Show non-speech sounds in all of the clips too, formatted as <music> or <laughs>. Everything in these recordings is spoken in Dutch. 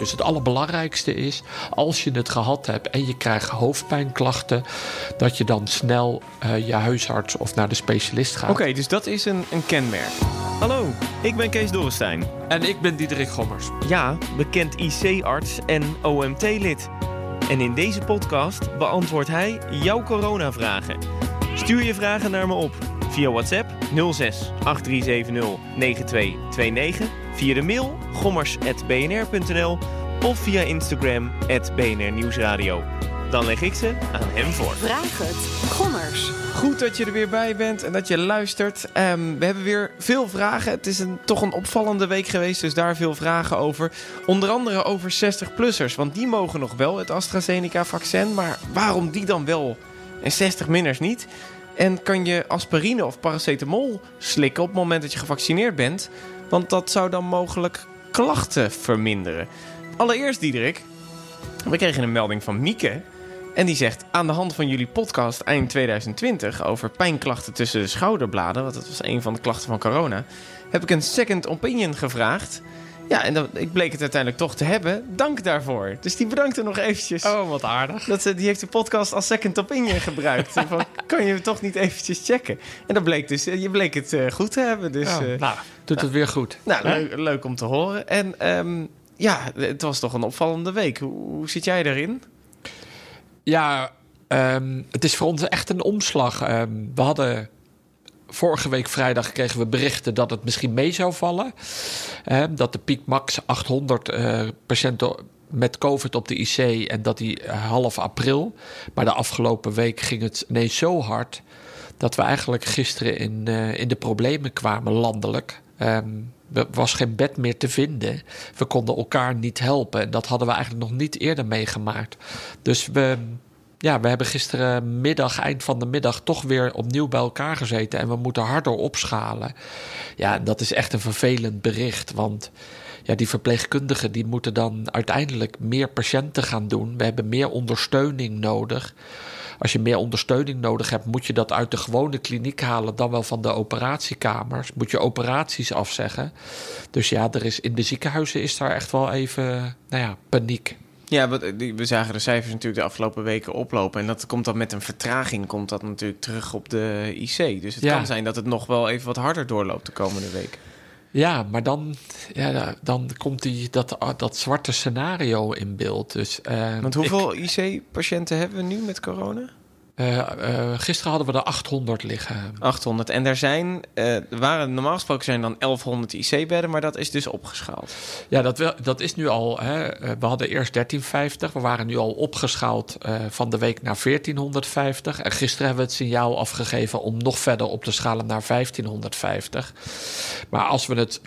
Dus het allerbelangrijkste is, als je het gehad hebt en je krijgt hoofdpijnklachten, dat je dan snel uh, je huisarts of naar de specialist gaat. Oké, dus dat is een, een kenmerk. Hallo, ik ben Kees Dorrestein. En ik ben Diederik Gommers. Ja, bekend IC-arts en OMT-lid. En in deze podcast beantwoordt hij jouw coronavragen. Stuur je vragen naar me op via WhatsApp 06 8370 9229, via de mail gommers.bnr.nl of via Instagram BNR Nieuwsradio. Dan leg ik ze aan hem voor. Vraag het, Gommers. Goed dat je er weer bij bent en dat je luistert. Um, we hebben weer veel vragen. Het is een, toch een opvallende week geweest, dus daar veel vragen over. Onder andere over 60-plussers, want die mogen nog wel het AstraZeneca-vaccin. Maar waarom die dan wel en 60-minners niet? En kan je aspirine of paracetamol slikken op het moment dat je gevaccineerd bent? Want dat zou dan mogelijk klachten verminderen. Allereerst, Diederik, we kregen een melding van Mieke. En die zegt: Aan de hand van jullie podcast eind 2020 over pijnklachten tussen de schouderbladen, want dat was een van de klachten van corona, heb ik een second opinion gevraagd. Ja, en dat, ik bleek het uiteindelijk toch te hebben. Dank daarvoor. Dus die bedankte nog eventjes. Oh, wat aardig. Dat, die heeft de podcast als second opinion gebruikt. <laughs> van, kan je toch niet eventjes checken? En dat bleek dus, je bleek het uh, goed te hebben. Dus, oh, nou, doet het weer goed. Nou, leuk, leuk, om te horen. En um, ja, het was toch een opvallende week. Hoe, hoe zit jij daarin? Ja, um, het is voor ons echt een omslag. Um, we hadden vorige week vrijdag kregen we berichten dat het misschien mee zou vallen. Dat de piek max 800 uh, patiënten met COVID op de IC en dat die uh, half april. Maar de afgelopen week ging het ineens zo hard dat we eigenlijk gisteren in, uh, in de problemen kwamen landelijk. Um, er was geen bed meer te vinden. We konden elkaar niet helpen. En dat hadden we eigenlijk nog niet eerder meegemaakt. Dus we, ja, we hebben gisterenmiddag, eind van de middag, toch weer opnieuw bij elkaar gezeten. En we moeten harder opschalen. Ja, dat is echt een vervelend bericht. Want ja, die verpleegkundigen die moeten dan uiteindelijk meer patiënten gaan doen. We hebben meer ondersteuning nodig. Als je meer ondersteuning nodig hebt, moet je dat uit de gewone kliniek halen, dan wel van de operatiekamers. Moet je operaties afzeggen. Dus ja, er is, in de ziekenhuizen is daar echt wel even, nou ja, paniek. Ja, we zagen de cijfers natuurlijk de afgelopen weken oplopen. En dat komt dan met een vertraging, komt dat natuurlijk terug op de IC. Dus het ja. kan zijn dat het nog wel even wat harder doorloopt de komende week. Ja, maar dan, ja, dan komt die, dat, dat zwarte scenario in beeld. Dus, uh, Want hoeveel IC-patiënten hebben we nu met corona? Uh, uh, gisteren hadden we er 800 liggen. 800. En daar zijn, uh, waren, normaal gesproken zijn dan 1100 IC-bedden, maar dat is dus opgeschaald. Ja, dat, wel, dat is nu al. Hè, we hadden eerst 1350. We waren nu al opgeschaald van de week naar 1450. En gisteren hebben we het signaal afgegeven om nog verder op te schalen naar 1550. Maar als we het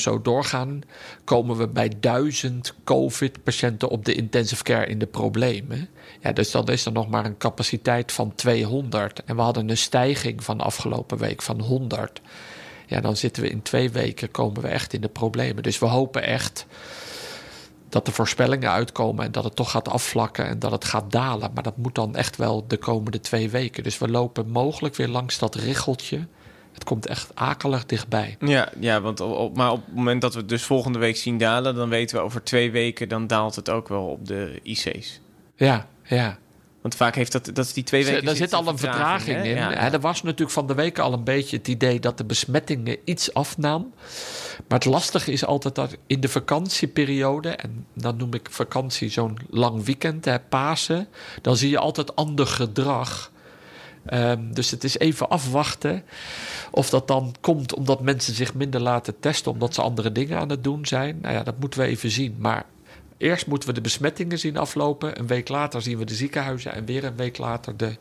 zo doorgaan, komen we bij 1000 COVID-patiënten op de intensive care in de problemen. Ja, dus dan is er nog maar een capaciteit van 200. En we hadden een stijging van afgelopen week van 100. Ja, dan zitten we in twee weken, komen we echt in de problemen. Dus we hopen echt dat de voorspellingen uitkomen en dat het toch gaat afvlakken en dat het gaat dalen. Maar dat moet dan echt wel de komende twee weken. Dus we lopen mogelijk weer langs dat richeltje. Het komt echt akelig dichtbij. Ja, ja want op, maar op het moment dat we het dus volgende week zien dalen, dan weten we over twee weken, dan daalt het ook wel op de IC's. Ja, ja. Want vaak heeft dat, dat is die twee weken. Daar zit al een vertraging, in. Ja. Er was natuurlijk van de week al een beetje het idee dat de besmettingen iets afnam. Maar het lastige is altijd dat in de vakantieperiode, en dan noem ik vakantie zo'n lang weekend, hè, Pasen, dan zie je altijd ander gedrag. Um, dus het is even afwachten of dat dan komt omdat mensen zich minder laten testen, omdat ze andere dingen aan het doen zijn. Nou ja, dat moeten we even zien. Maar Eerst moeten we de besmettingen zien aflopen. Een week later zien we de ziekenhuizen. En weer een week later de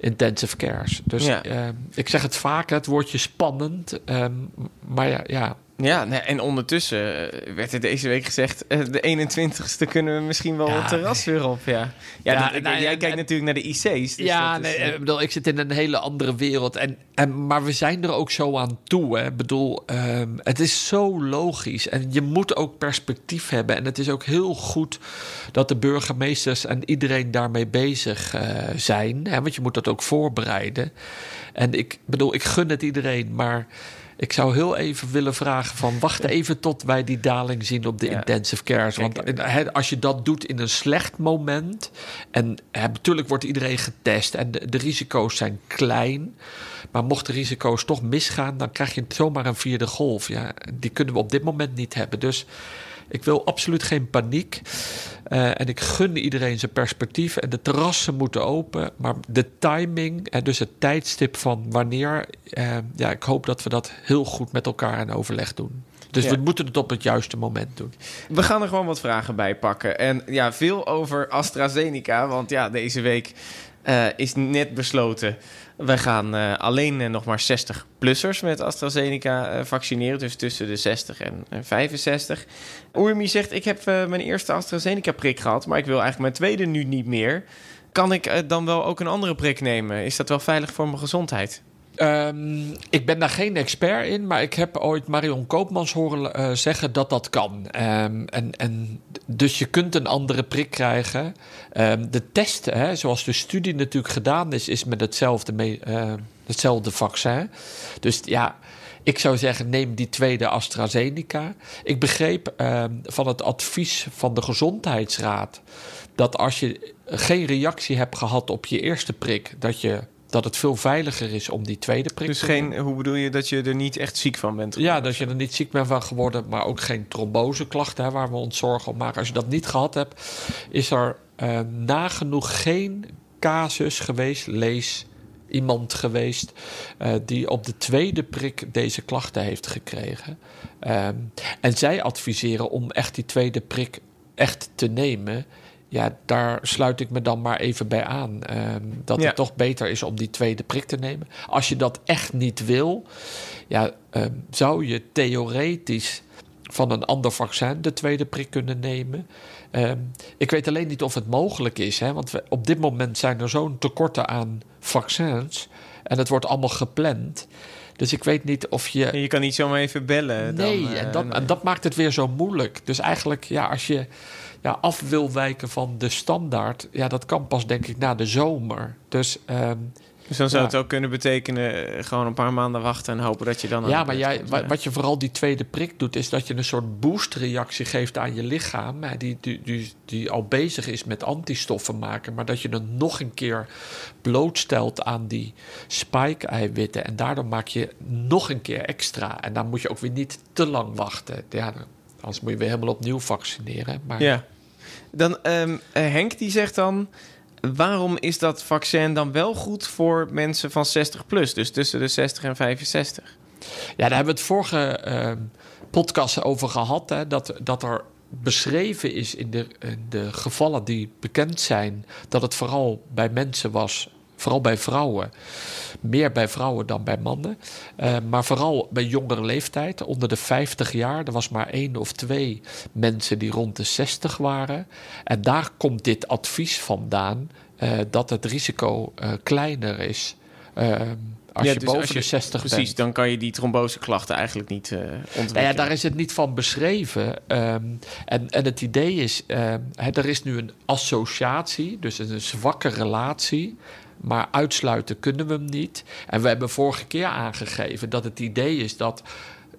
intensive cares. Dus ja. uh, ik zeg het vaak, het woordje spannend. Um, maar ja, ja, ja, nee, en ondertussen eh, werd er deze week gezegd... Uh, de 21ste kunnen we misschien wel ja, het terras weer op. Ja, ja, ja dat, nou, jij kijkt natuurlijk naar de IC's. Dus ja, nee, is, uh... bedoel, ik zit in een hele andere wereld. En, en, maar we zijn er ook zo aan toe. Ik bedoel, um, het is zo logisch. En je moet ook perspectief hebben. En het is ook heel goed dat de burgemeesters en iedereen daarmee bezig zijn. Hè, want je moet dat ook voorbereiden. En ik bedoel, ik gun het iedereen, maar Ik zou heel even willen vragen van... wacht even tot wij die daling zien op de Ja. intensive cares. Want hè, als je dat doet in een slecht moment... en hè, natuurlijk wordt iedereen getest... en de, de risico's zijn klein... maar mocht de risico's toch misgaan... dan krijg je zomaar een vierde golf. Ja, die kunnen we op dit moment niet hebben. Dus ik wil absoluut geen paniek. Eh, en ik gun iedereen zijn perspectief. En de terrassen moeten open. Maar de timing en dus het tijdstip van wanneer. eh, ja, ik hoop dat we dat heel goed met elkaar in overleg doen. Dus Ja. we moeten het op het juiste moment doen. We gaan er gewoon wat vragen bij pakken. En ja, veel over AstraZeneca. Want ja, deze week eh, is net besloten. We gaan eh, alleen eh, nog maar 60-plussers met AstraZeneca vaccineren. Dus tussen de 60 en, en 65. Oermi zegt, ik heb mijn eerste AstraZeneca-prik gehad... maar ik wil eigenlijk mijn tweede nu niet meer. Kan ik dan wel ook een andere prik nemen? Is dat wel veilig voor mijn gezondheid? Ehm, ik ben daar geen expert in, maar ik heb ooit Marion Koopmans horen eh, zeggen dat dat kan. Ehm, en, en dus je kunt een andere prik krijgen. Ehm, de test, hè, zoals de studie natuurlijk gedaan is, is met hetzelfde, eh, hetzelfde vaccin. Dus ja, ik zou zeggen, neem die tweede AstraZeneca. Ik begreep van het advies van de Gezondheidsraad dat als je geen reactie hebt gehad op je eerste prik, dat, je, dat het veel veiliger is om die tweede prik Dus te geen, hoe bedoel je dat je er niet echt ziek van bent? Ja, dat je er niet ziek bent van geworden, maar ook geen tromboseklachten, hè, waar we ons zorgen om maken. Als je dat niet gehad hebt, is er eh, nagenoeg geen casus geweest, lees iemand geweest, eh, die op de tweede prik deze klachten heeft gekregen. Ehm, en zij adviseren om echt die tweede prik echt te nemen. Ja, daar sluit ik me dan maar even bij aan. Ehm, dat Ja. het toch beter is om die tweede prik te nemen. Als je dat echt niet wil, ja, ehm, zou je theoretisch van een ander vaccin de tweede prik kunnen nemen. Ehm, ik weet alleen niet of het mogelijk is, hè, want we, op dit moment zijn er zo'n tekorten aan vaccins en het wordt allemaal gepland. Dus ik weet niet of je. Je kan niet zomaar even bellen. dan, Nee, eh, en, dat, nee. en dat maakt het weer zo moeilijk. Dus eigenlijk, ja, als je ja, af wil wijken van de standaard, ja, dat kan pas denk ik na de zomer. Dus ehm, Dus dan zou Ja. het ook kunnen betekenen eh, gewoon een paar maanden wachten en hopen dat je dan... ja, maar jij, komt. wa- wat je vooral die tweede prik doet, is dat je een soort boostreactie geeft aan je lichaam, die, die, die, die al bezig is met antistoffen maken, maar dat je dan nog een keer blootstelt aan die spike-eiwitten en daardoor maak je nog een keer extra. En dan moet je ook weer niet te lang wachten. Ja, anders moet je weer helemaal opnieuw vaccineren. Maar Ja. Dan, ehm, eh, Henk die zegt dan... Waarom is dat vaccin dan wel goed voor mensen van 60 plus? Dus tussen de 60 en 65. Ja, daar hebben we het vorige eh, podcast over gehad. Hè, dat, dat er beschreven is in de, in de gevallen die bekend zijn... dat het vooral bij mensen was, vooral bij vrouwen. Meer bij vrouwen dan bij mannen. Eh, maar vooral bij jongere leeftijd, onder de 50 jaar. Er was maar één of twee mensen die rond de 60 waren. En daar komt dit advies vandaan... eh, dat het risico eh, kleiner is... als Ja, je dus boven als je- de 60 bent. Precies, dan kan je die tromboseklachten eigenlijk niet eh ontwikkelen. Nou ja, daar is het niet van beschreven. Ehm, en, en het idee is, ehm, hè, er is nu een associatie, dus een zwakke relatie. Maar uitsluiten kunnen we hem niet. En we hebben vorige keer aangegeven dat het idee is dat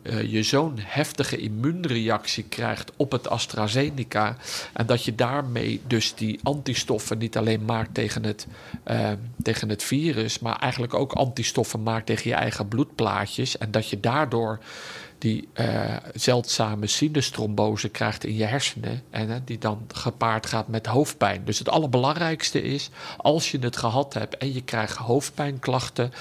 eh, je zo'n heftige immuunreactie krijgt op het AstraZeneca. En dat je daarmee dus die antistoffen niet alleen maakt tegen het, eh, tegen het virus, maar eigenlijk ook antistoffen maakt tegen je eigen bloedplaatjes. En dat je daardoor die eh, zeldzame sinustrombose krijgt in je hersenen. En die dan gepaard gaat met hoofdpijn. Dus het allerbelangrijkste is, als je het gehad hebt en je krijgt hoofdpijnklachten,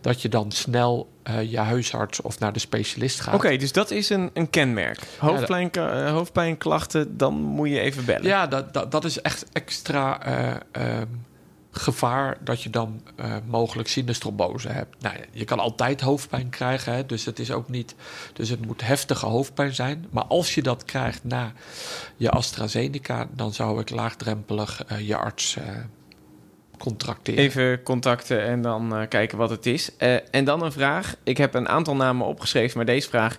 dat je dan snel eh, je huisarts of naar de specialist gaat. Oké, dus dat is een, een kenmerk. Hoofdpijn, eh, hoofdpijnklachten, dan moet je even bellen. Ja, dat, dat, dat is echt extra eh, ehm, gevaar dat je dan eh, mogelijk sinustrombose hebt. Nou, je kan altijd hoofdpijn krijgen, hè, dus het is ook niet. Dus het moet heftige hoofdpijn zijn. Maar als je dat krijgt na je AstraZeneca, dan zou ik laagdrempelig eh, je arts eh, contracteren. Even contacten en dan kijken wat het is. En dan een vraag. Ik heb een aantal namen opgeschreven, maar deze vraag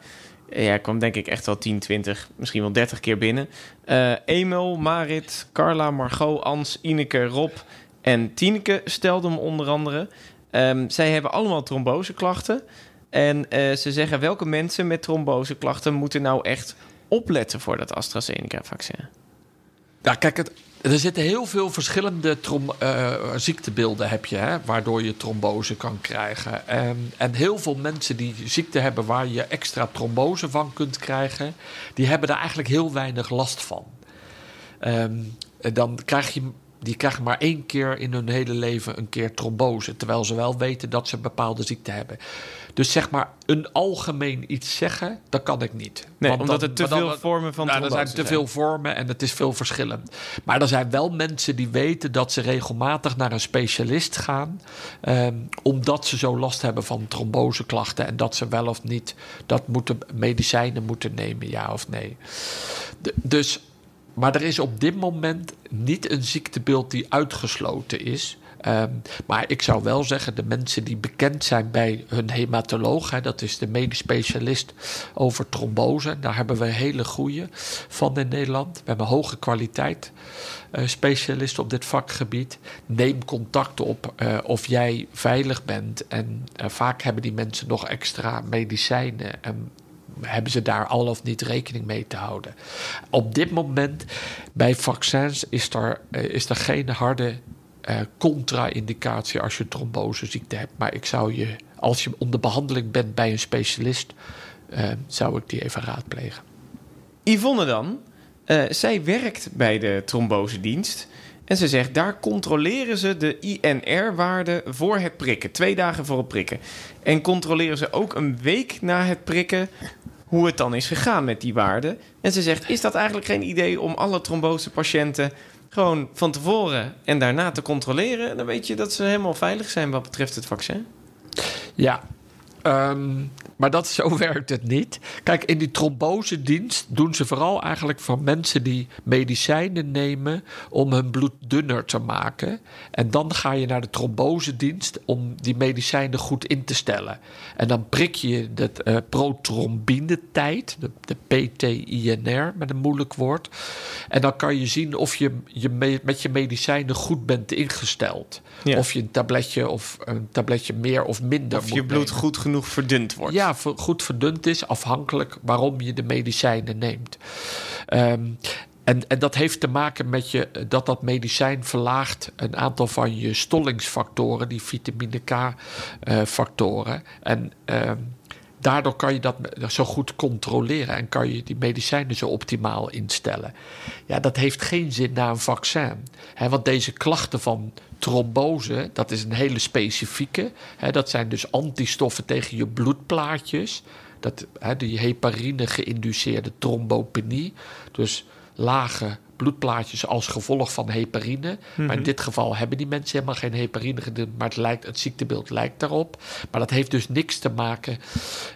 ja, kwam denk ik echt wel 10, 20, misschien wel 30 keer binnen. Emil, Marit, Carla, Margot, Ans, Ineke, Rob en Tineke stelden hem onder andere. Ehm, zij hebben allemaal tromboseklachten. En eh, ze zeggen welke mensen met tromboseklachten moeten nou echt opletten voor dat AstraZeneca-vaccin. Ja, kijk, het, er zitten heel veel verschillende trom, uh, ziektebeelden heb je, hè, waardoor je trombose kan krijgen. En, en heel veel mensen die ziekte hebben waar je extra trombose van kunt krijgen, die hebben daar eigenlijk heel weinig last van. Um, dan krijg je die krijgen maar één keer in hun hele leven een keer trombose. Terwijl ze wel weten dat ze een bepaalde ziekte hebben. Dus zeg maar een algemeen iets zeggen, dat kan ik niet. Nee, Want omdat er te veel vormen van nou, Er zijn te veel vormen en het is veel verschillend. Maar er zijn wel mensen die weten dat ze regelmatig naar een specialist gaan. Um, omdat ze zo last hebben van tromboseklachten. En dat ze wel of niet dat moeten, medicijnen moeten nemen, ja of nee. De, dus maar er is op dit moment niet een ziektebeeld die uitgesloten is. Um, maar ik zou wel zeggen, de mensen die bekend zijn bij hun hematoloog, hè, dat is de medisch specialist over trombose, daar hebben we hele goede van in Nederland. We hebben hoge kwaliteit uh, specialisten op dit vakgebied. Neem contact op uh, of jij veilig bent. En uh, vaak hebben die mensen nog extra medicijnen. En hebben ze daar al of niet rekening mee te houden. Op dit moment bij vaccins is er, eh, is er geen harde uh, contra-indicatie als je tromboseziekte hebt. Maar ik zou je, als je onder behandeling bent bij een specialist, uh, zou ik die even raadplegen. Yvonne dan, zij werkt bij de trombosedienst. En ze zegt, daar controleren ze de INR-waarde voor het prikken. Twee dagen voor het prikken. En controleren ze ook een week na het prikken hoe het dan is gegaan met die waarde. En ze zegt, is dat eigenlijk geen idee om alle trombosepatiënten gewoon van tevoren en daarna te controleren? Dan weet je dat ze helemaal veilig zijn wat betreft het vaccin. Ja, Um, maar dat, <laughs> zo werkt het niet. Kijk, in die trombosedienst doen ze vooral eigenlijk van mensen die medicijnen nemen om hun bloed dunner te maken. En dan ga je naar de trombosedienst om die medicijnen goed in te stellen. En dan prik je de uh, protrombine-tijd, de, de PTINR met een moeilijk woord. En dan kan je zien of je, je met je medicijnen goed bent ingesteld. Ja. Of je een tabletje of een tabletje meer of minder Of je bloed nemen. goed genoeg verdund wordt. Ja, goed verdund is, afhankelijk waarom je de medicijnen neemt. Um, en, en, dat heeft te maken met je, dat dat medicijn verlaagt een aantal van je stollingsfactoren, die vitamine K-factoren. Uh, en uh, daardoor kan je dat zo goed controleren en kan je die medicijnen zo optimaal instellen. Ja, dat heeft geen zin na een vaccin. He, want deze klachten van trombose, dat is een hele specifieke. He, dat zijn dus antistoffen tegen je bloedplaatjes. Dat, he, die heparine geïnduceerde trombopenie. Dus lage bloedplaatjes als gevolg van heparine. Mm -hmm. Maar in dit geval hebben die mensen helemaal geen heparine gedaan, maar het, lijkt, het ziektebeeld lijkt daarop. Maar dat heeft dus niks te maken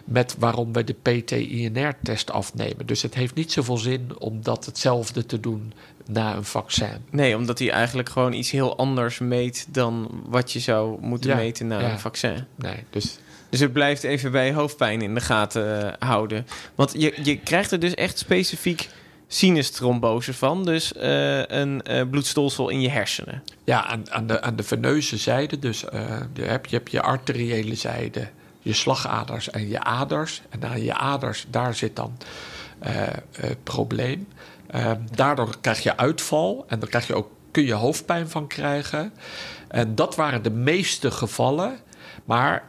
met waarom we de PT-INR-test afnemen. Dus het heeft niet zoveel zin om dat hetzelfde te doen na een vaccin. Nee, omdat hij eigenlijk gewoon iets heel anders meet dan wat je zou moeten ja, meten na ja. een vaccin. Nee, dus dus het blijft even bij hoofdpijn in de gaten uh, houden. Want je, je krijgt er dus echt specifiek sinustrombose van. Dus uh, een uh, bloedstolsel in je hersenen. Ja, aan, aan, de, aan de veneuze zijde. Dus uh, je, hebt, je je arteriële zijde, je slagaders en je aders. En aan je aders, daar zit dan het probleem. daardoor krijg je uitval en dan krijg je ook, kun je hoofdpijn van krijgen. En dat waren de meeste gevallen. Maar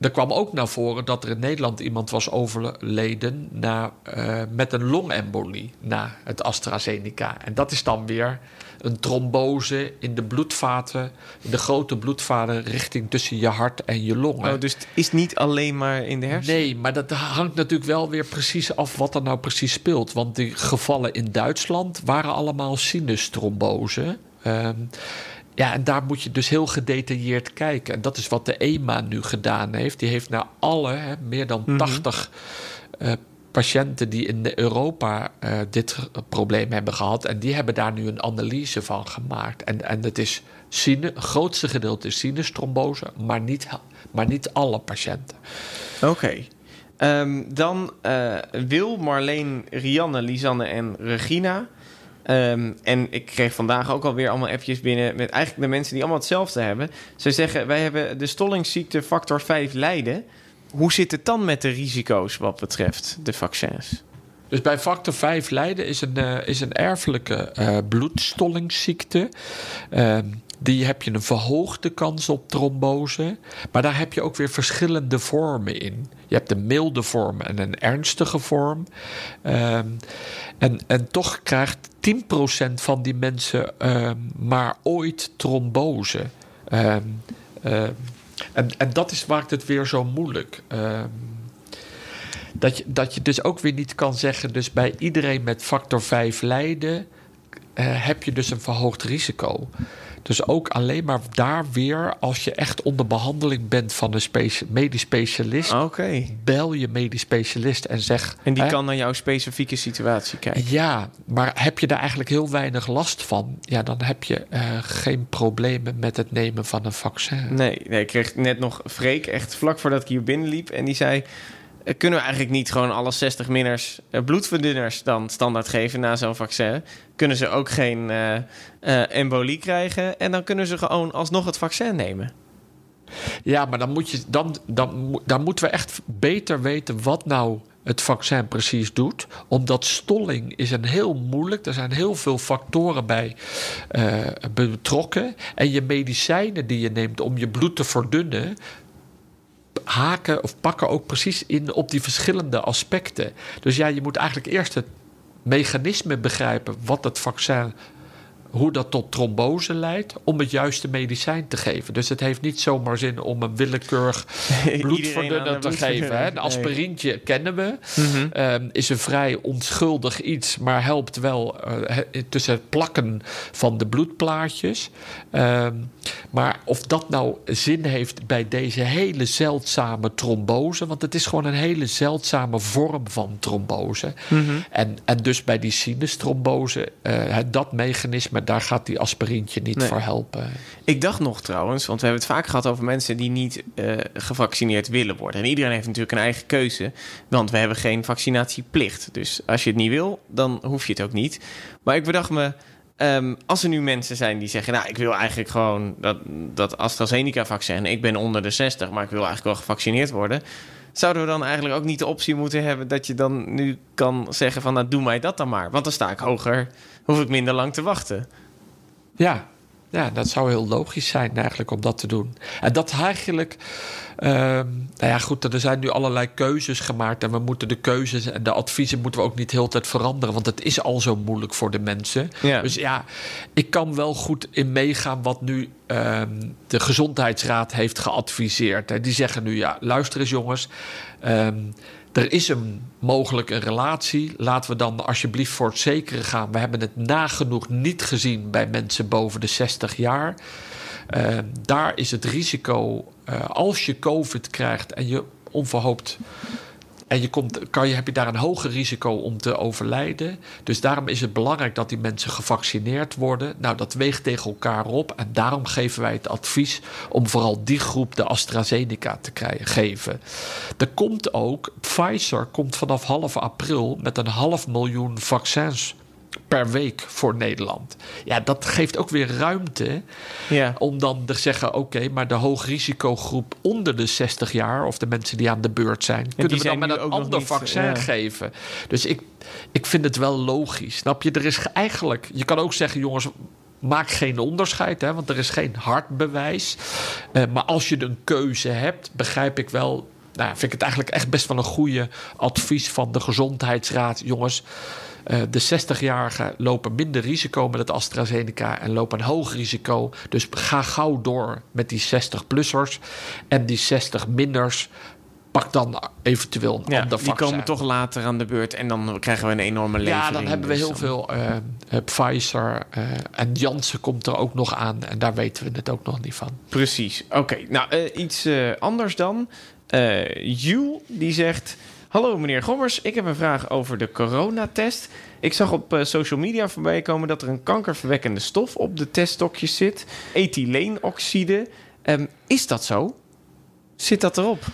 er kwam ook naar voren dat er in Nederland iemand was overleden na, uh, met een longembolie na het AstraZeneca. En dat is dan weer een trombose in de bloedvaten, in de grote bloedvaten richting tussen je hart en je longen. Oh, dus het is niet alleen maar in de hersenen? Nee, maar dat hangt natuurlijk wel weer precies af wat er nou precies speelt. Want die gevallen in Duitsland waren allemaal sinustrombose. Um, ja, en daar moet je dus heel gedetailleerd kijken. En dat is wat de EMA nu gedaan heeft. Die heeft naar alle, hè, meer dan mm -hmm. 80 uh, patiënten die in Europa uh, dit probleem hebben gehad. En die hebben daar nu een analyse van gemaakt. En, en het is sine, het grootste gedeelte is sinustrombose, maar niet, maar niet alle patiënten. Oké. Okay. Um, dan uh, Wil, Marleen, Rianne, Lisanne en Regina. Um, en ik kreeg vandaag ook alweer allemaal appjes binnen met eigenlijk de mensen die allemaal hetzelfde hebben. Ze zeggen, wij hebben de stollingsziekte factor 5 lijden. hoe zit het dan met de risico's wat betreft de vaccins? Dus bij factor 5 lijden is een, uh, is een erfelijke uh, bloedstollingsziekte. Uh, die heb je een verhoogde kans op trombose. Maar daar heb je ook weer verschillende vormen in. Je hebt een milde vorm en een ernstige vorm. Um, en, en toch krijgt 10% van die mensen um, maar ooit trombose. Um, en, en dat is, maakt het weer zo moeilijk. dat, je, dat je dus ook weer niet kan zeggen, dus bij iedereen met factor 5 lijden, uh, heb je dus een verhoogd risico. Dus ook alleen maar daar weer, als je echt onder behandeling bent van een medisch specialist, okay. bel je medisch specialist en zeg. En die hè, kan naar jouw specifieke situatie kijken. Ja, maar heb je daar eigenlijk heel weinig last van? Ja, dan heb je uh, geen problemen met het nemen van een vaccin. Nee, nee, ik kreeg net nog Freek, echt vlak voordat ik hier binnenliep. En die zei: kunnen we eigenlijk niet gewoon alle 60 minners uh, bloedverdunners dan standaard geven na zo'n vaccin? Kunnen ze ook geen uh, embolie krijgen en dan kunnen ze gewoon alsnog het vaccin nemen? Ja, maar dan, moet je, dan, dan, dan moeten we echt beter weten wat nou het vaccin precies doet. Omdat stolling is een heel moeilijk. Er zijn heel veel factoren bij betrokken. En je medicijnen die je neemt om je bloed te verdunnen haken of pakken ook precies in op die verschillende aspecten. Dus ja, je moet eigenlijk eerst het mechanisme begrijpen wat het vaccin hoe dat tot trombose leidt, om het juiste medicijn te geven. Dus het heeft niet zomaar zin om een willekeurig <laughs> bloedverdunner te geven. Hè. Een aspirintje kennen we. -hmm. um, is een vrij onschuldig iets, maar helpt wel uh, tussen het plakken van de bloedplaatjes. Um, maar of dat nou zin heeft bij deze hele zeldzame trombose, want het is gewoon een hele zeldzame vorm van trombose. -hmm. en, en dus bij die sinustrombose, uh, dat mechanisme daar gaat die aspirintje niet nee. voor helpen. Ik dacht nog trouwens, want we hebben het vaak gehad over mensen die niet uh, gevaccineerd willen worden. En iedereen heeft natuurlijk een eigen keuze, want we hebben geen vaccinatieplicht. Dus als je het niet wil, dan hoef je het ook niet. Maar ik bedacht me, um, als er nu mensen zijn die zeggen: Nou, ik wil eigenlijk gewoon dat, dat AstraZeneca-vaccin. Ik ben onder de 60, maar ik wil eigenlijk wel gevaccineerd worden. Zouden we dan eigenlijk ook niet de optie moeten hebben dat je dan nu kan zeggen: van nou, doe mij dat dan maar. Want dan sta ik hoger, hoef ik minder lang te wachten. Ja, ja, dat zou heel logisch zijn eigenlijk om dat te doen. En dat eigenlijk... Uh, nou ja, goed, er zijn nu allerlei keuzes gemaakt... en we moeten de keuzes en de adviezen moeten we ook niet heel de tijd veranderen... want het is al zo moeilijk voor de mensen. Ja. Dus ja, ik kan wel goed in meegaan wat nu uh, de Gezondheidsraad heeft geadviseerd. Hè. Die zeggen nu, ja, luister eens jongens... Uh, er is een mogelijk een relatie. Laten we dan alsjeblieft voor het zekere gaan. We hebben het nagenoeg niet gezien bij mensen boven de 60 jaar. Uh, daar is het risico, uh, als je COVID krijgt en je onverhoopt. En je komt, kan je, heb je daar een hoger risico om te overlijden. Dus daarom is het belangrijk dat die mensen gevaccineerd worden. Nou, dat weegt tegen elkaar op. En daarom geven wij het advies om vooral die groep de AstraZeneca te krijgen, geven. Er komt ook, Pfizer komt vanaf half april met een half miljoen vaccins per week voor Nederland. Ja, dat geeft ook weer ruimte ja. om dan te zeggen: oké, okay, maar de hoogrisicogroep onder de 60 jaar of de mensen die aan de beurt zijn, kunnen we dan met een ander niet, vaccin ja. geven. Dus ik, ik vind het wel logisch. Snap je? Er is eigenlijk, je kan ook zeggen, jongens. Maak geen onderscheid, hè, want er is geen hard bewijs. Uh, maar als je een keuze hebt, begrijp ik wel. Nou, vind ik het eigenlijk echt best wel een goede advies van de Gezondheidsraad. Jongens, uh, de 60-jarigen lopen minder risico met het AstraZeneca en lopen een hoog risico. Dus ga gauw door met die 60-plussers. En die 60-minners, pak dan eventueel een ja, ander die komen toch later aan de beurt en dan krijgen we een enorme levering. Ja, dan hebben we dus heel veel uh, uh, Pfizer uh, en Janssen komt er ook nog aan. En daar weten we het ook nog niet van. Precies. Oké, okay, nou iets anders dan. Jules die zegt... Hallo meneer Gommers, ik heb een vraag over de coronatest. Ik zag op uh, social media voorbij komen dat er een kankerverwekkende stof op de teststokjes zit. Ethyleenoxide. Um, is dat zo? Zit dat erop?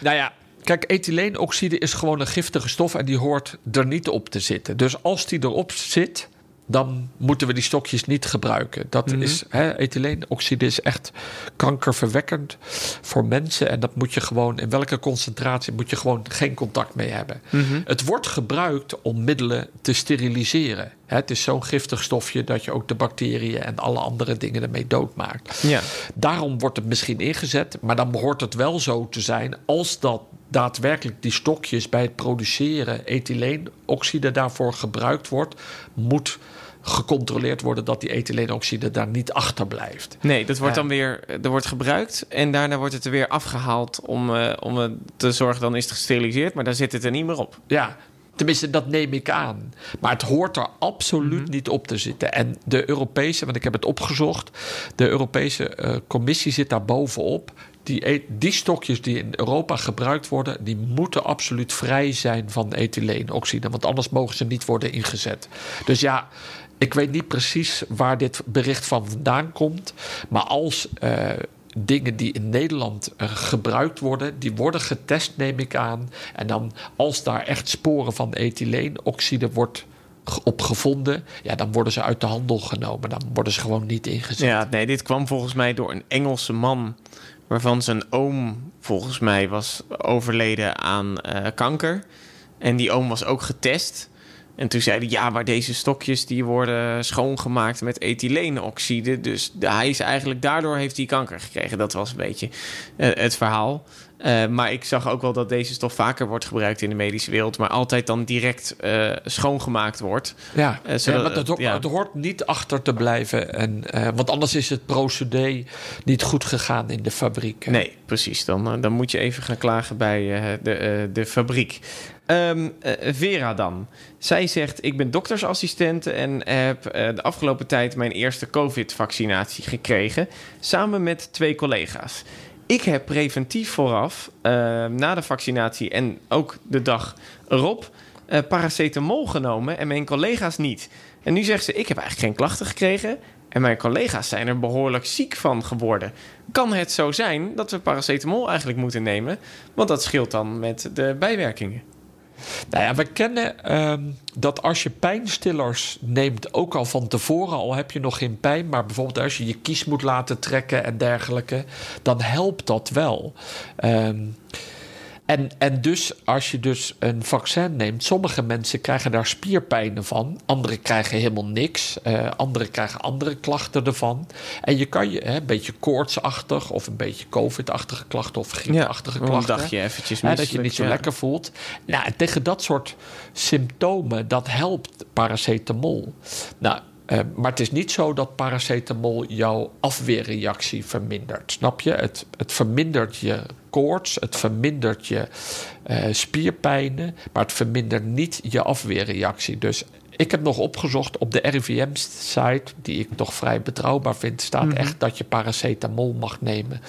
Nou ja, kijk, ethyleenoxide is gewoon een giftige stof en die hoort er niet op te zitten. Dus als die erop zit, dan moeten we die stokjes niet gebruiken. Dat Mhm. is, hè, ethyleenoxide is echt kankerverwekkend voor mensen. En dat moet je gewoon, in welke concentratie, moet je gewoon geen contact mee hebben. Mhm. Het wordt gebruikt om middelen te steriliseren. Hè, het is zo'n giftig stofje dat je ook de bacteriën en alle andere dingen ermee doodmaakt. Ja. Daarom wordt het misschien ingezet, maar dan behoort het wel zo te zijn als dat daadwerkelijk die stokjes bij het produceren ethyleenoxide daarvoor gebruikt wordt, moet gecontroleerd worden dat die ethyleenoxide daar niet achterblijft. Nee, dat wordt dan weer er wordt gebruikt en daarna wordt het er weer afgehaald om, eh, om te zorgen dan is het gesteriliseerd, maar dan zit het er niet meer op. Ja, tenminste, dat neem ik aan. Maar het hoort er absoluut niet op te zitten. En de Europese, want ik heb het opgezocht, de Europese eh, Commissie zit daar bovenop. Die, e- die stokjes die in Europa gebruikt worden, die moeten absoluut vrij zijn van ethyleenoxide. Want anders mogen ze niet worden ingezet. Dus ja, ik weet niet precies waar dit bericht van vandaan komt. Maar als eh, dingen die in Nederland eh, gebruikt worden, die worden getest, neem ik aan. En dan als daar echt sporen van ethyleenoxide wordt ge- op gevonden, ja, dan worden ze uit de handel genomen. Dan worden ze gewoon niet ingezet. Ja, nee, dit kwam volgens mij door een Engelse man waarvan zijn oom volgens mij was overleden aan eh, kanker. En die oom was ook getest. En toen zei hij, ja, maar deze stokjes die worden schoongemaakt met ethyleenoxide. Dus hij is eigenlijk, daardoor heeft hij kanker gekregen. Dat was een beetje eh, het verhaal. Eh, maar ik zag ook wel dat deze stof vaker wordt gebruikt in de medische wereld. Maar altijd dan direct eh, schoongemaakt wordt. Ja, Eh, zodat- ja, maar dat, ja. het hoort niet achter te blijven. En, want anders is het procedé niet goed gegaan in de fabriek. Nee, precies. Dan, dan moet je even gaan klagen bij de, de fabriek. Ehm, eh, Vera dan. Zij zegt, ik ben doktersassistent en heb de afgelopen tijd mijn eerste COVID-vaccinatie gekregen. Samen met twee collega's. Ik heb preventief vooraf, eh, na de vaccinatie en ook de dag erop, eh, paracetamol genomen en mijn collega's niet. En nu zegt ze, ik heb eigenlijk geen klachten gekregen. En mijn collega's zijn er behoorlijk ziek van geworden. Kan het zo zijn dat we paracetamol eigenlijk moeten nemen? Want dat scheelt dan met de bijwerkingen. Nou ja, we kennen ehm, dat als je pijnstillers neemt, ook al van tevoren, al heb je nog geen pijn, maar bijvoorbeeld als je je kies moet laten trekken en dergelijke, dan helpt dat wel. Ehm, en, en dus als je dus een vaccin neemt, sommige mensen krijgen daar spierpijnen van, anderen krijgen helemaal niks, eh anderen krijgen andere klachten ervan. En je kan je hè, een beetje koortsachtig of een beetje covid-achtige klachten of griepachtige een klachten. dagje eventjes Hè, dat je niet zo ja. lekker voelt. Nou, en tegen dat soort symptomen, dat helpt paracetamol. Nou, eh, maar het is niet zo dat paracetamol jouw afweerreactie vermindert. Snap je? Het, het vermindert je koorts, het vermindert je eh, spierpijnen, maar het vermindert niet je afweerreactie. Dus ik heb nog opgezocht op de RIVM-site, die ik toch vrij betrouwbaar vind, staat Mhm. echt dat je paracetamol mag nemen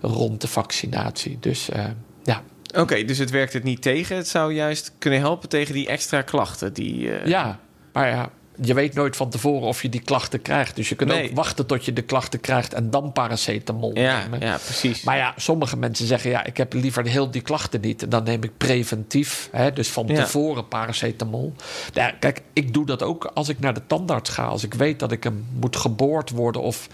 rond de vaccinatie. Dus eh, ja. Oké, dus het werkt het niet tegen. Het zou juist kunnen helpen tegen die extra klachten. Die, Ja, maar ja, je weet nooit van tevoren of je die klachten krijgt. Dus je kunt Nee. ook wachten tot je de klachten krijgt en dan paracetamol ja, nemen. ja, precies. Maar ja, sommige mensen zeggen ja, ik heb liever heel die klachten niet. En dan neem ik preventief, hè, dus van Ja. tevoren paracetamol. Ja, kijk, ik doe dat ook als ik naar de tandarts ga. Als ik weet dat ik hem moet geboord worden of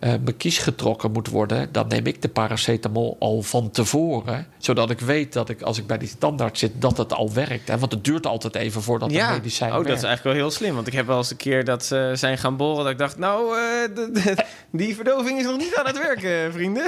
eh, mijn kies getrokken moet worden, dan neem ik de paracetamol al van tevoren. Zodat ik weet dat ik, als ik bij die tandarts zit, dat het al werkt. Hè? Want het duurt altijd even voordat ja, de medicijn oh, dat is eigenlijk wel heel slim. Want ik heb wel eens een keer dat ze zijn gaan boren... dat ik dacht, nou, eh, de- de- die verdoving is nog niet aan het werken, <laughs> vrienden.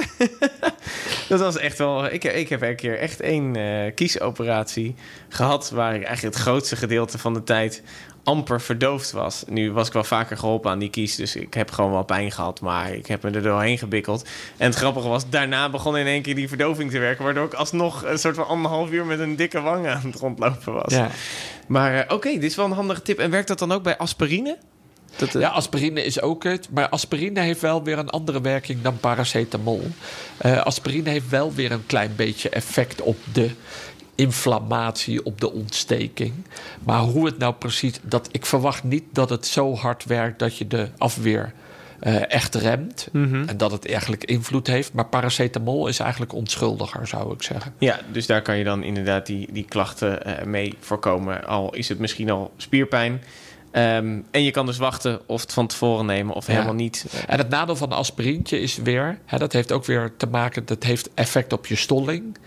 <laughs> dat was echt wel... Ik, ik heb een keer echt één eh, kiesoperatie gehad... waar ik eigenlijk het grootste gedeelte van de tijd amper verdoofd was. Nu was ik wel vaker geholpen aan die kies... dus ik heb gewoon wel pijn gehad... maar ik heb me er doorheen gebikkeld. En het grappige was, daarna begon in één keer die verdoving te werken... waardoor ik alsnog een soort van anderhalf uur met een dikke wang aan het rondlopen was. Ja. Maar eh, oké, dit is wel een handige tip. En werkt dat dan ook bij aspirine? Dat, eh, Ja, aspirine is ook het. Maar aspirine heeft wel weer een andere werking dan paracetamol. Eh, aspirine heeft wel weer een klein beetje effect op de inflammatie, op de ontsteking. Maar hoe het nou precies... Dat, ik verwacht niet dat het zo hard werkt dat je de afweer eh, echt remt. Mhm. En dat het eigenlijk invloed heeft. Maar paracetamol is eigenlijk onschuldiger, zou ik zeggen. Ja, dus daar kan je dan inderdaad die, die klachten eh, mee voorkomen. Al is het misschien al spierpijn. Ehm, en je kan dus wachten of het van tevoren nemen of Ja. helemaal niet. En het nadeel van een aspirintje is weer, hè, dat heeft ook weer te maken, dat heeft effect op je stolling.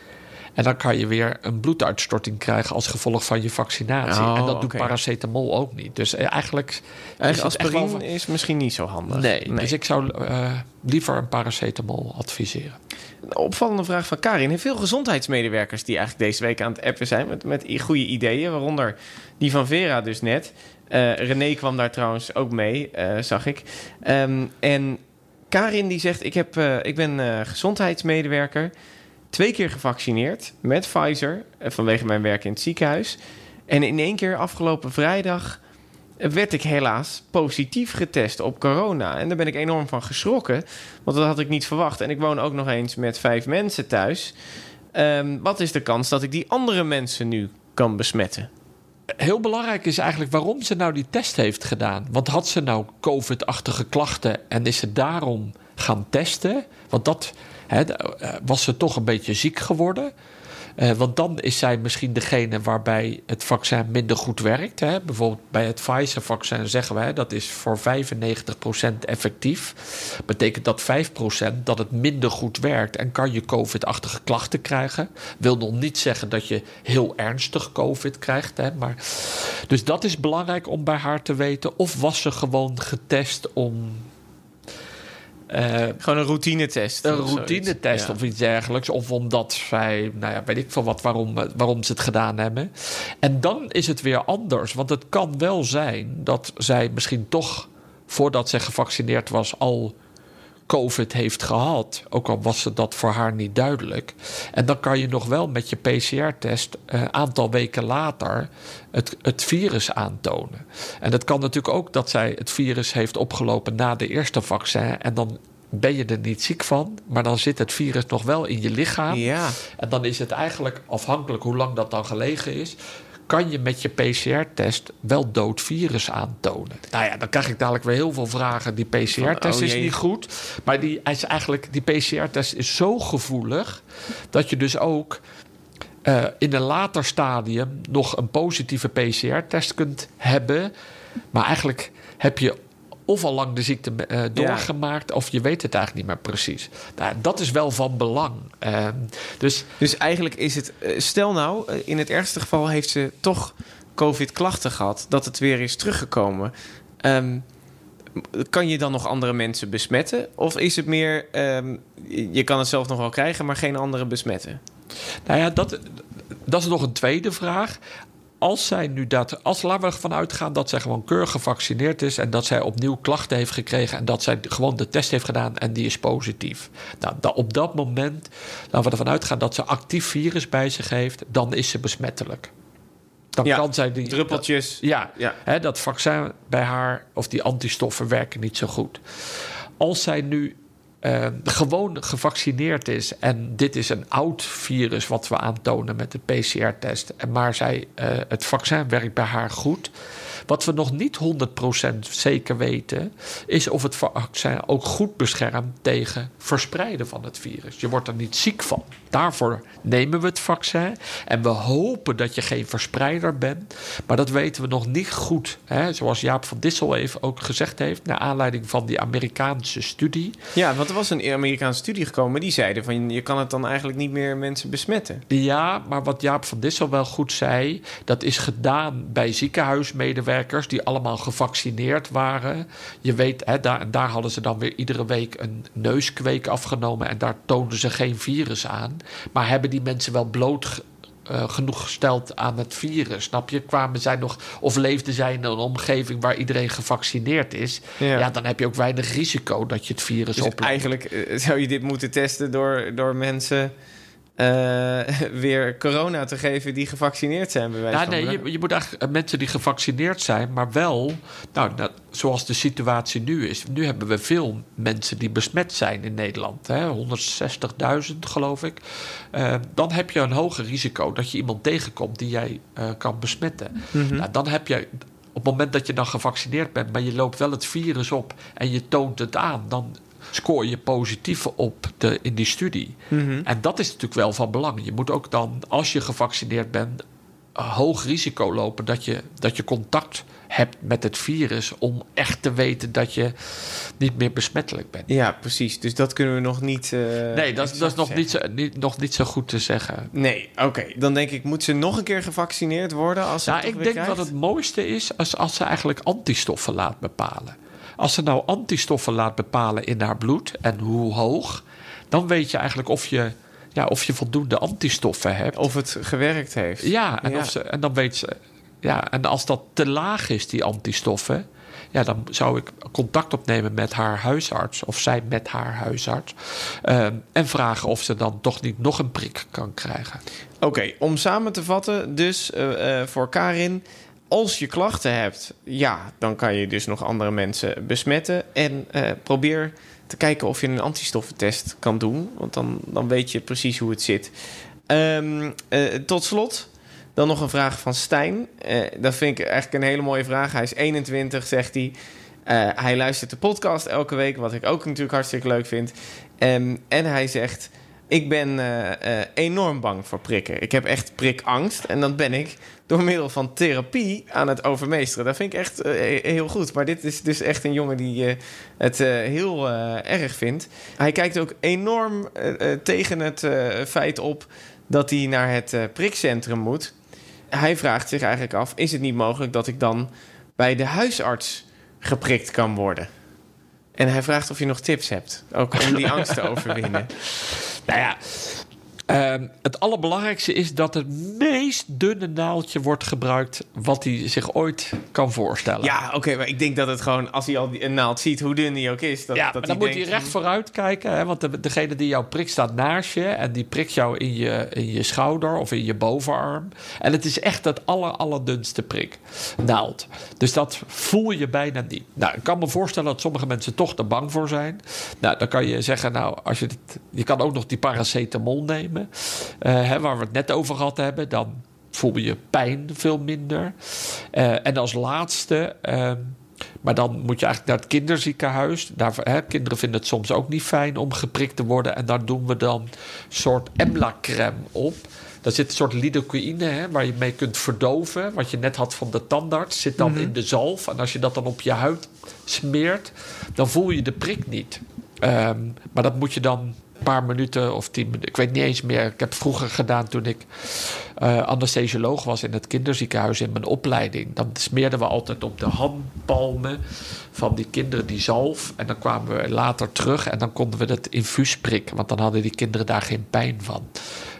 En dan kan je weer een bloeduitstorting krijgen als gevolg van je vaccinatie. Oh, en dat doet paracetamol ook niet. Dus eh, eigenlijk. is wel aspirine is misschien niet zo handig. Nee, dus ik zou eh, liever een paracetamol adviseren. Een opvallende vraag van Karin. Heeft veel gezondheidsmedewerkers die eigenlijk deze week aan het appen zijn met, met goede ideeën, waaronder die van Vera dus net. Eh, René kwam daar trouwens ook mee, zag ik. Ehm, en Karin die zegt, ik, heb, ik ben gezondheidsmedewerker, twee keer gevaccineerd met Pfizer eh, vanwege mijn werk in het ziekenhuis. En in één keer afgelopen vrijdag werd ik helaas positief getest op corona. En daar ben ik enorm van geschrokken, want dat had ik niet verwacht. En ik woon ook nog eens met vijf mensen thuis. Ehm, wat is de kans dat ik die andere mensen nu kan besmetten? Heel belangrijk is eigenlijk waarom ze nou die test heeft gedaan. Want had ze nou COVID-achtige klachten en is ze daarom gaan testen? Want dat eh, was ze toch een beetje ziek geworden. Eh, want dan is zij misschien degene waarbij het vaccin minder goed werkt. Hè. Bijvoorbeeld bij het Pfizer-vaccin zeggen wij dat is voor 95% effectief. Betekent dat 5% dat het minder goed werkt en kan je COVID-achtige klachten krijgen. Wil nog niet zeggen dat je heel ernstig COVID krijgt. Hè, maar... Dus dat is belangrijk om bij haar te weten. Of was ze gewoon getest om eh, Gewoon een routinetest. een routinetest Ja. of iets dergelijks. Of omdat zij, nou ja, weet ik veel wat, waarom, waarom ze het gedaan hebben. En dan is het weer anders. Want het kan wel zijn dat zij misschien toch, voordat zij gevaccineerd was, al COVID heeft gehad. Ook al was het dat voor haar niet duidelijk. En dan kan je nog wel met je PCR-test een aantal weken later het, het virus aantonen. En het kan natuurlijk ook dat zij het virus heeft opgelopen na de eerste vaccin. En dan ben je er niet ziek van, maar dan zit het virus nog wel in je lichaam. Ja. En dan is het eigenlijk afhankelijk hoe lang dat dan gelegen is. Kan je met je PCR-test wel dood virus aantonen? Nou ja, dan krijg ik dadelijk weer heel veel vragen. Die PCR-test Oh, is niet goed. Maar die, is eigenlijk, die PCR-test is zo gevoelig dat je dus ook eh, in een later stadium nog een positieve PCR-test kunt hebben. Maar eigenlijk heb je of al lang de ziekte eh, doorgemaakt, of je weet het eigenlijk niet meer precies. Nou, dat is wel van belang. Eh, dus Dus eigenlijk is het... eh, Stel nou, eh, in het ergste geval heeft ze toch COVID-klachten gehad... dat het weer is teruggekomen. Ehm, kan je dan nog andere mensen besmetten? Of is het meer... ehm, je kan het zelf nog wel krijgen, maar geen anderen besmetten? Nou ja, dat, dat is nog een tweede vraag. Als zij nu dat, als laten we ervan uitgaan dat zij gewoon keurig gevaccineerd is en dat zij opnieuw klachten heeft gekregen en dat zij gewoon de test heeft gedaan en die is positief. Nou, op dat moment, laten we ervan uitgaan dat ze actief virus bij zich heeft, dan is ze besmettelijk. Dan Ja, kan zij die Druppeltjes. ja, Ja. Hè, dat vaccin bij haar of die antistoffen werken niet zo goed. Als zij nu eh, gewoon gevaccineerd is en dit is een oud virus wat we aantonen met de PCR-test, maar zij, eh, het vaccin werkt bij haar goed. Wat we nog niet 100% zeker weten, is of het vaccin ook goed beschermt tegen verspreiden van het virus. Je wordt er niet ziek van. Daarvoor nemen we het vaccin. En we hopen dat je geen verspreider bent. Maar dat weten we nog niet goed. Hè? Zoals Jaap van Dissel even ook gezegd heeft, naar aanleiding van die Amerikaanse studie. Ja, want er was een Amerikaanse studie gekomen... die zeiden van je kan het dan eigenlijk niet meer mensen besmetten. Ja, maar wat Jaap van Dissel wel goed zei, dat is gedaan bij ziekenhuismedewerkers die allemaal gevaccineerd waren. Je weet, hè, daar, daar hadden ze dan weer iedere week een neuskweek afgenomen en daar toonden ze geen virus aan. Maar hebben die mensen wel bloot eh, genoeg gesteld aan het virus? Snap je? Kwamen zij nog, of leefden zij in een omgeving waar iedereen gevaccineerd is? Ja. Ja, dan heb je ook weinig risico dat je het virus Dus oploopt. eigenlijk eh, zou je dit moeten testen door, door mensen eh, <laughs> weer corona te geven die gevaccineerd zijn. Bij wijze Ja, van. nee, je, je moet eigenlijk eh, mensen die gevaccineerd zijn, maar wel, nou, nou, zoals de situatie nu is. Nu hebben we veel mensen die besmet zijn in Nederland. hè, 160.000 geloof ik. Eh, dan heb je een hoger risico dat je iemand tegenkomt die jij kan besmetten. Mhm. Nou, dan heb je, op het moment dat je dan gevaccineerd bent, maar je loopt wel het virus op en je toont het aan, dan scoor je positief op de, in die studie. Mhm. En dat is natuurlijk wel van belang. Je moet ook dan, als je gevaccineerd bent, hoog risico lopen dat je, dat je contact hebt met het virus om echt te weten dat je niet meer besmettelijk bent. Ja, precies. Dus dat kunnen we nog niet. eh, Nee, dat, is- dat is nog niet, zo, niet, nog niet zo goed te zeggen. Nee, oké. Dan denk ik, moet ze nog een keer gevaccineerd worden als ze Nou, ik denk krijgt? dat het mooiste is als, als ze eigenlijk antistoffen laat bepalen. Als ze nou antistoffen laat bepalen in haar bloed en hoe hoog, dan weet je eigenlijk of je, ja, of je voldoende antistoffen hebt. Of het gewerkt heeft. Ja, en, Ja. Of ze, en dan weet ze. Ja, en als dat te laag is, die antistoffen. Ja, dan zou ik contact opnemen met haar huisarts. Of zij met haar huisarts. ehm, en vragen of ze dan toch niet nog een prik kan krijgen. Oké, om samen te vatten, dus eh, eh, voor Karin. Als je klachten hebt, ja, dan kan je dus nog andere mensen besmetten. En eh, probeer te kijken of je een antistoffentest kan doen. Want dan, dan weet je precies hoe het zit. Ehm, eh, tot slot, dan nog een vraag van Stijn. Eh, dat vind ik eigenlijk een hele mooie vraag. Hij is 21, zegt hij. Hij luistert de podcast elke week, wat ik ook natuurlijk hartstikke leuk vind. Ehm, en hij zegt: Ik ben eh, eh, enorm bang voor prikken. Ik heb echt prikangst. En dat ben ik door middel van therapie aan het overmeesteren. Dat vind ik echt eh, heel goed. Maar dit is dus echt een jongen die het heel erg vindt. Hij kijkt ook enorm tegen het feit op dat hij naar het prikcentrum moet. Hij vraagt zich eigenlijk af: is het niet mogelijk dat ik dan bij de huisarts geprikt kan worden? En hij vraagt of je nog tips hebt, ook om die angst te overwinnen. <laughs> Nou ja, ehm, het allerbelangrijkste is dat het meest dunne naaldje wordt gebruikt. wat hij zich ooit kan voorstellen. Ja, oké, maar ik denk dat het gewoon, als hij al die, een naald ziet, hoe dun die ook is, dat, ja, dat maar dan hij moet denkt, hij recht vooruit kijken. Hè, want de, degene die jou prikt staat naast je. En die prikt jou in je, in je schouder of in je bovenarm. En het is echt het aller, allerdunste prik. Naald. Dus dat voel je bijna niet. Nou, ik kan me voorstellen dat sommige mensen toch er bang voor zijn. Nou, dan kan je zeggen, nou, als je, je kan ook nog die paracetamol nemen. Eh, hè, waar we het net over gehad hebben. Dan voel je pijn veel minder. Eh, en als laatste... ehm, maar dan moet je eigenlijk naar het kinderziekenhuis. Daar, hè, kinderen vinden het soms ook niet fijn om geprikt te worden. En daar doen we dan een soort Emla-crème op. Daar zit een soort lidocaïne hè, waar je mee kunt verdoven. Wat je net had van de tandarts. Zit dan in de zalf. En als je dat dan op je huid smeert, dan voel je de prik niet. Ehm, maar dat moet je dan een paar minuten of tien minuten. Ik weet niet eens meer. Ik heb vroeger gedaan toen ik eh anesthesioloog was in het kinderziekenhuis in mijn opleiding. Dan smeerden we altijd op de handpalmen van die kinderen die zalf. En dan kwamen we later terug en dan konden we het infuus prikken. Want dan hadden die kinderen daar geen pijn van.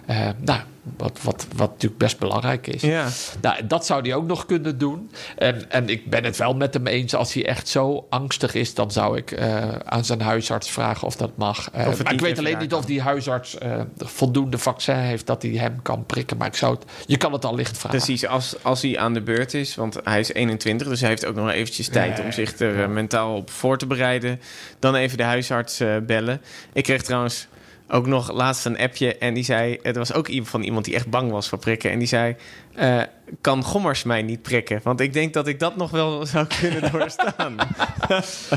Eh, nou, wat, wat, wat natuurlijk best belangrijk is. Ja. Nou, dat zou hij ook nog kunnen doen. En, en ik ben het wel met hem eens. Als hij echt zo angstig is, dan zou ik eh, aan zijn huisarts vragen of dat mag. Eh, Of het maar ik weet alleen niet kan. of die huisarts voldoende vaccin heeft dat hij hem kan prikken. Maar ik zou het, je kan het al licht vragen. Precies, als, als hij aan de beurt is, want hij is 21, dus hij heeft ook nog eventjes tijd om zich er mentaal op voor te bereiden. Dan even de huisarts bellen. Ik kreeg trouwens ook nog laatst een appje en die zei, het was ook iemand van iemand die echt bang was voor prikken. En die zei, eh, kan Gommers mij niet prikken? Want ik denk dat ik dat nog wel <laughs> zou kunnen <laughs> doorstaan. <laughs>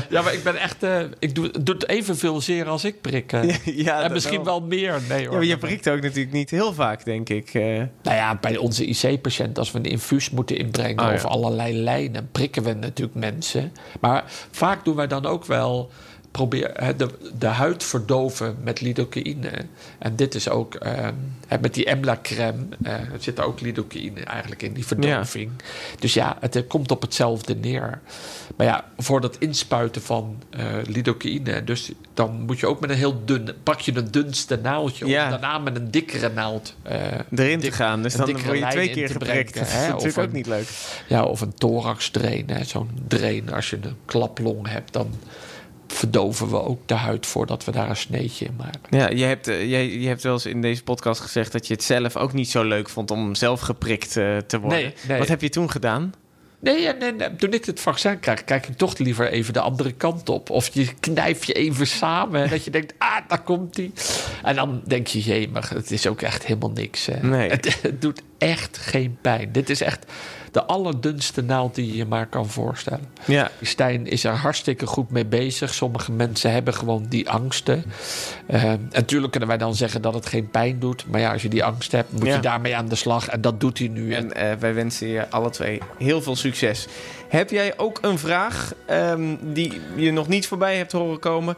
Ja, maar ik ben echt. eh, ik doe, doe het evenveel zeer als ik prik. eh. ja, en misschien wel meer. Nee Ja, hoor. maar je prikt ook natuurlijk niet heel vaak, denk ik. Nou ja, bij onze IC-patiënt, als we een infuus moeten inbrengen Oh, ja. of allerlei lijnen, prikken we natuurlijk mensen. Maar vaak doen wij dan ook wel probeer de, de huid verdoven met lidocaïne. En dit is ook eh, hè, met die Emla-crème, eh, er zit ook lidocaïne eigenlijk in die verdoving. Dus ja, het eh, komt op hetzelfde neer. Maar ja, voor dat inspuiten van eh lidocaïne, dus dan moet je ook met een heel dun, pak je een dunste naaldje, Ja. of daarna met een dikkere naald. erin te gaan. Dus dan word je twee keer geprikt. Dat is natuurlijk ook niet leuk. Ja, of een thorax drain, zo'n drain. Als je een klaplong hebt, dan verdoven we ook de huid voordat we daar een sneetje in maken. Ja, je hebt, eh, jij, je hebt wel eens in deze podcast gezegd dat je het zelf ook niet zo leuk vond om zelf geprikt eh, te worden. Nee, nee. Wat heb je toen gedaan? Nee, nee, nee, toen ik het vaccin krijg, kijk ik toch liever even de andere kant op. Of je knijf je even samen, hè, dat je denkt, ah, daar komt hij. En dan denk je, jee, maar het is ook echt helemaal niks. Hè. Nee. Het, het doet echt geen pijn. Dit is echt, de allerdunste naald die je je maar kan voorstellen. Ja. Stijn is er hartstikke goed mee bezig. Sommige mensen hebben gewoon die angsten. Uh, en natuurlijk kunnen wij dan zeggen dat het geen pijn doet. Maar ja, als je die angst hebt, moet Ja. je daarmee aan de slag. En dat doet hij nu. En eh, wij wensen je alle twee heel veel succes. Heb jij ook een vraag ehm, die je nog niet voorbij hebt horen komen?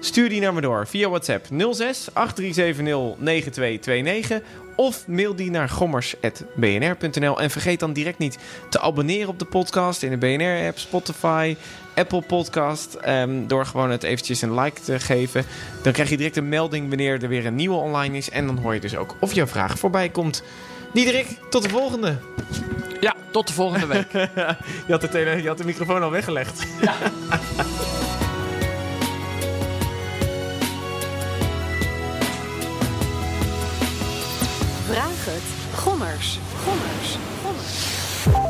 Stuur die naar me door via WhatsApp 06 8370 9229 of mail die naar gommers.bnr.nl. En vergeet dan direct niet te abonneren op de podcast in de BNR-app, Spotify, Apple Podcast. ehm, door gewoon het eventjes een like te geven. Dan krijg je direct een melding wanneer er weer een nieuwe online is. En dan hoor je dus ook of jouw vraag voorbij komt. Diederik, tot de volgende. Ja, tot de volgende week. <laughs> Je had de, tele- je had de microfoon al weggelegd. <laughs> Vraag het. Gommers. Gommers. Gommers.